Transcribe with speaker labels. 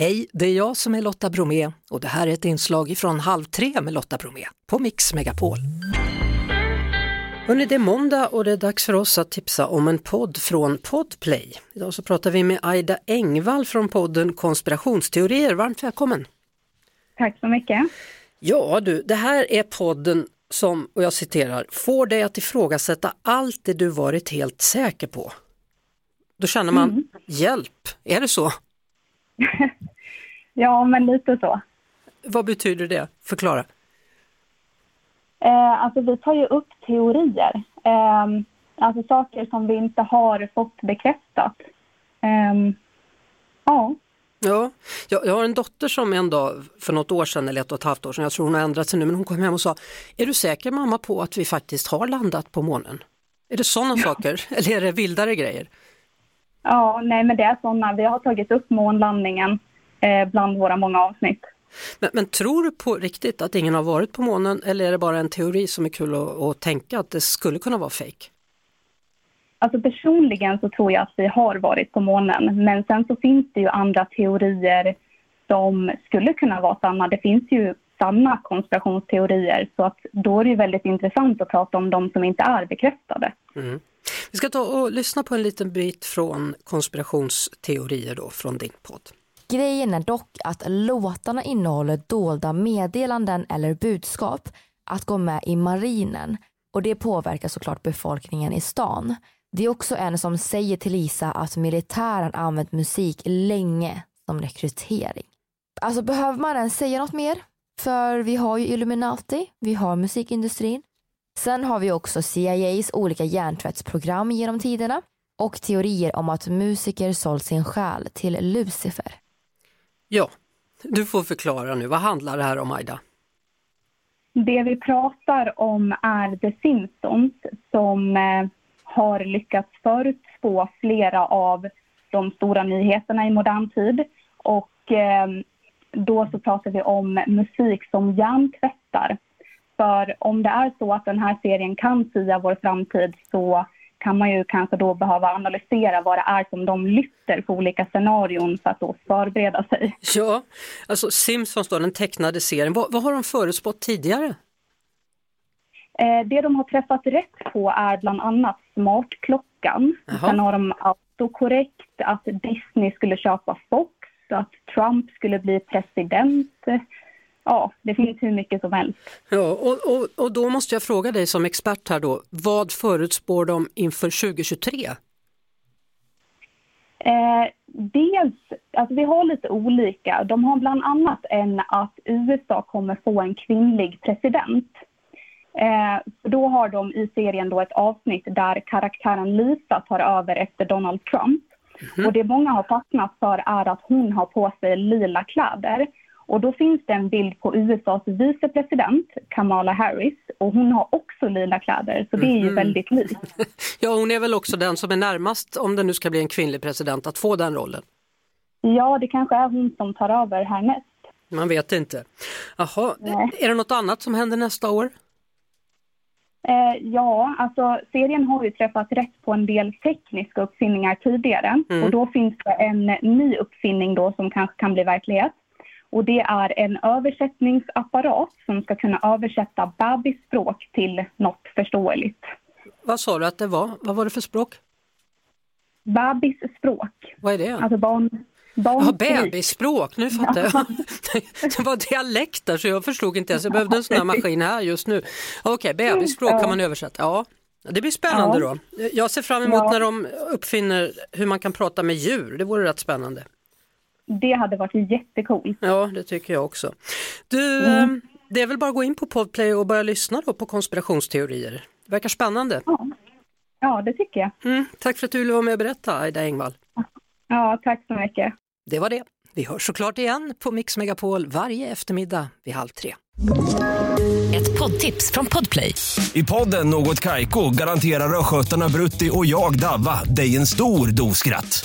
Speaker 1: Hej, det är jag som är Lotta Bromé och det här är ett inslag från Halv tre med Lotta Bromé på Mix Megapol. Hörrni, det är måndag och det är dags för oss att tipsa om en podd från Podplay. Idag så pratar vi med Aida Engvall från podden Konspirationsteorier. Varmt välkommen!
Speaker 2: Tack så mycket!
Speaker 1: Ja du, det här är podden som, och jag citerar, får dig att ifrågasätta allt det du varit helt säker på. Då känner man, mm. hjälp, är det så?
Speaker 2: ja, men lite så.
Speaker 1: Vad betyder det? Förklara.
Speaker 2: Eh, alltså vi tar ju upp teorier. Eh, alltså saker som vi inte har fått bekräftat. Eh, ja.
Speaker 1: Ja, jag, jag, har en dotter som en dag för något år sedan, eller ett och ett halvt år sedan, jag tror hon har ändrat sig nu, men hon kom hem och sa, är du säker mamma på att vi faktiskt har landat på månen? Är det sådana ja. saker eller är det vildare grejer?
Speaker 2: Ja, nej men det är sådana. Vi har tagit upp månlandningen bland våra många avsnitt.
Speaker 1: Men, men, tror du på riktigt att ingen har varit på månen eller är det bara en teori som är kul att, att tänka att det skulle kunna vara fejk?
Speaker 2: Alltså personligen så tror jag att vi har varit på månen men sen så finns det ju andra teorier som skulle kunna vara sanna. Det finns ju sanna konspirationsteorier så att då är det väldigt intressant att prata om de som inte är bekräftade. Mm.
Speaker 1: Vi ska ta och lyssna på en liten bit från konspirationsteorier då från din podd.
Speaker 3: Grejen är dock att låtarna innehåller dolda meddelanden eller budskap att gå med i marinen och det påverkar såklart befolkningen i stan. Det är också en som säger till Lisa att militären använt musik länge som rekrytering. Alltså behöver man ens säga något mer? För vi har ju Illuminati, vi har musikindustrin. Sen har vi också CIAs olika hjärntvättsprogram genom tiderna och teorier om att musiker sålt sin själ till Lucifer.
Speaker 1: Ja, du får förklara nu. Vad handlar det här om, Aida?
Speaker 2: Det vi pratar om är The Simpsons som eh, har lyckats förutspå flera av de stora nyheterna i modern tid. Och eh, då så pratar vi om musik som hjärntvättar. För om det är så att den här serien kan sia vår framtid så kan man ju kanske då behöva analysera vad det är som de lyfter för olika scenarion för att då förbereda sig.
Speaker 1: Ja, alltså Simpsons då, den tecknade serien, vad, vad har de förutspått tidigare?
Speaker 2: Eh, det de har träffat rätt på är bland annat smartklockan. Jaha. Sen har de autokorrekt, att Disney skulle köpa Fox, att Trump skulle bli president ja, det finns hur mycket som helst.
Speaker 1: Ja, och, och, och då måste jag fråga dig som expert här då, vad förutspår de inför 2023?
Speaker 2: Eh, dels, alltså vi har lite olika. De har bland annat en att USA kommer få en kvinnlig president. Eh, då har de i serien då ett avsnitt där karaktären Lisa tar över efter Donald Trump. Mm. Och det många har fastnat för är att hon har på sig lila kläder. Och då finns det en bild på USAs vicepresident Kamala Harris och hon har också lila kläder så det är ju mm. väldigt likt.
Speaker 1: ja, hon är väl också den som är närmast, om det nu ska bli en kvinnlig president, att få den rollen.
Speaker 2: Ja, det kanske är hon som tar över härnäst.
Speaker 1: Man vet inte. Jaha, Nej. är det något annat som händer nästa år?
Speaker 2: Eh, ja, alltså serien har ju träffat rätt på en del tekniska uppfinningar tidigare mm. och då finns det en ny uppfinning då som kanske kan bli verklighet. Och det är en översättningsapparat som ska kunna översätta bebisspråk till något förståeligt.
Speaker 1: Vad sa du att det var? Vad var det för språk?
Speaker 2: Bebisspråk.
Speaker 1: Vad är det?
Speaker 2: Alltså barn, barn
Speaker 1: ja, bebisspråk, nu fattar jag. det var dialekter så jag förstod inte ens, jag behövde en sån här maskin här just nu. Okej, okay, bebisspråk kan man översätta, ja. Det blir spännande ja. då. Jag ser fram emot ja. när de uppfinner hur man kan prata med djur, det vore rätt spännande
Speaker 2: det hade varit jättekul.
Speaker 1: Ja, det tycker jag också. Du, mm. Eh, det är väl bara att gå in på Podplay och börja lyssna då på konspirationsteorier. Det verkar spännande.
Speaker 2: Ja, ja det tycker jag.
Speaker 1: Mm, tack för att du ville vara med och berätta, Aida Engvall.
Speaker 2: Ja, tack så mycket.
Speaker 1: Det var det. Vi hörs såklart igen på Mix Megapol varje eftermiddag vid halv tre.
Speaker 4: Ett poddtips från Podplay.
Speaker 5: I podden Något Kaiko garanterar östgötarna Brutti och jag, Davva, dig en stor dos skratt.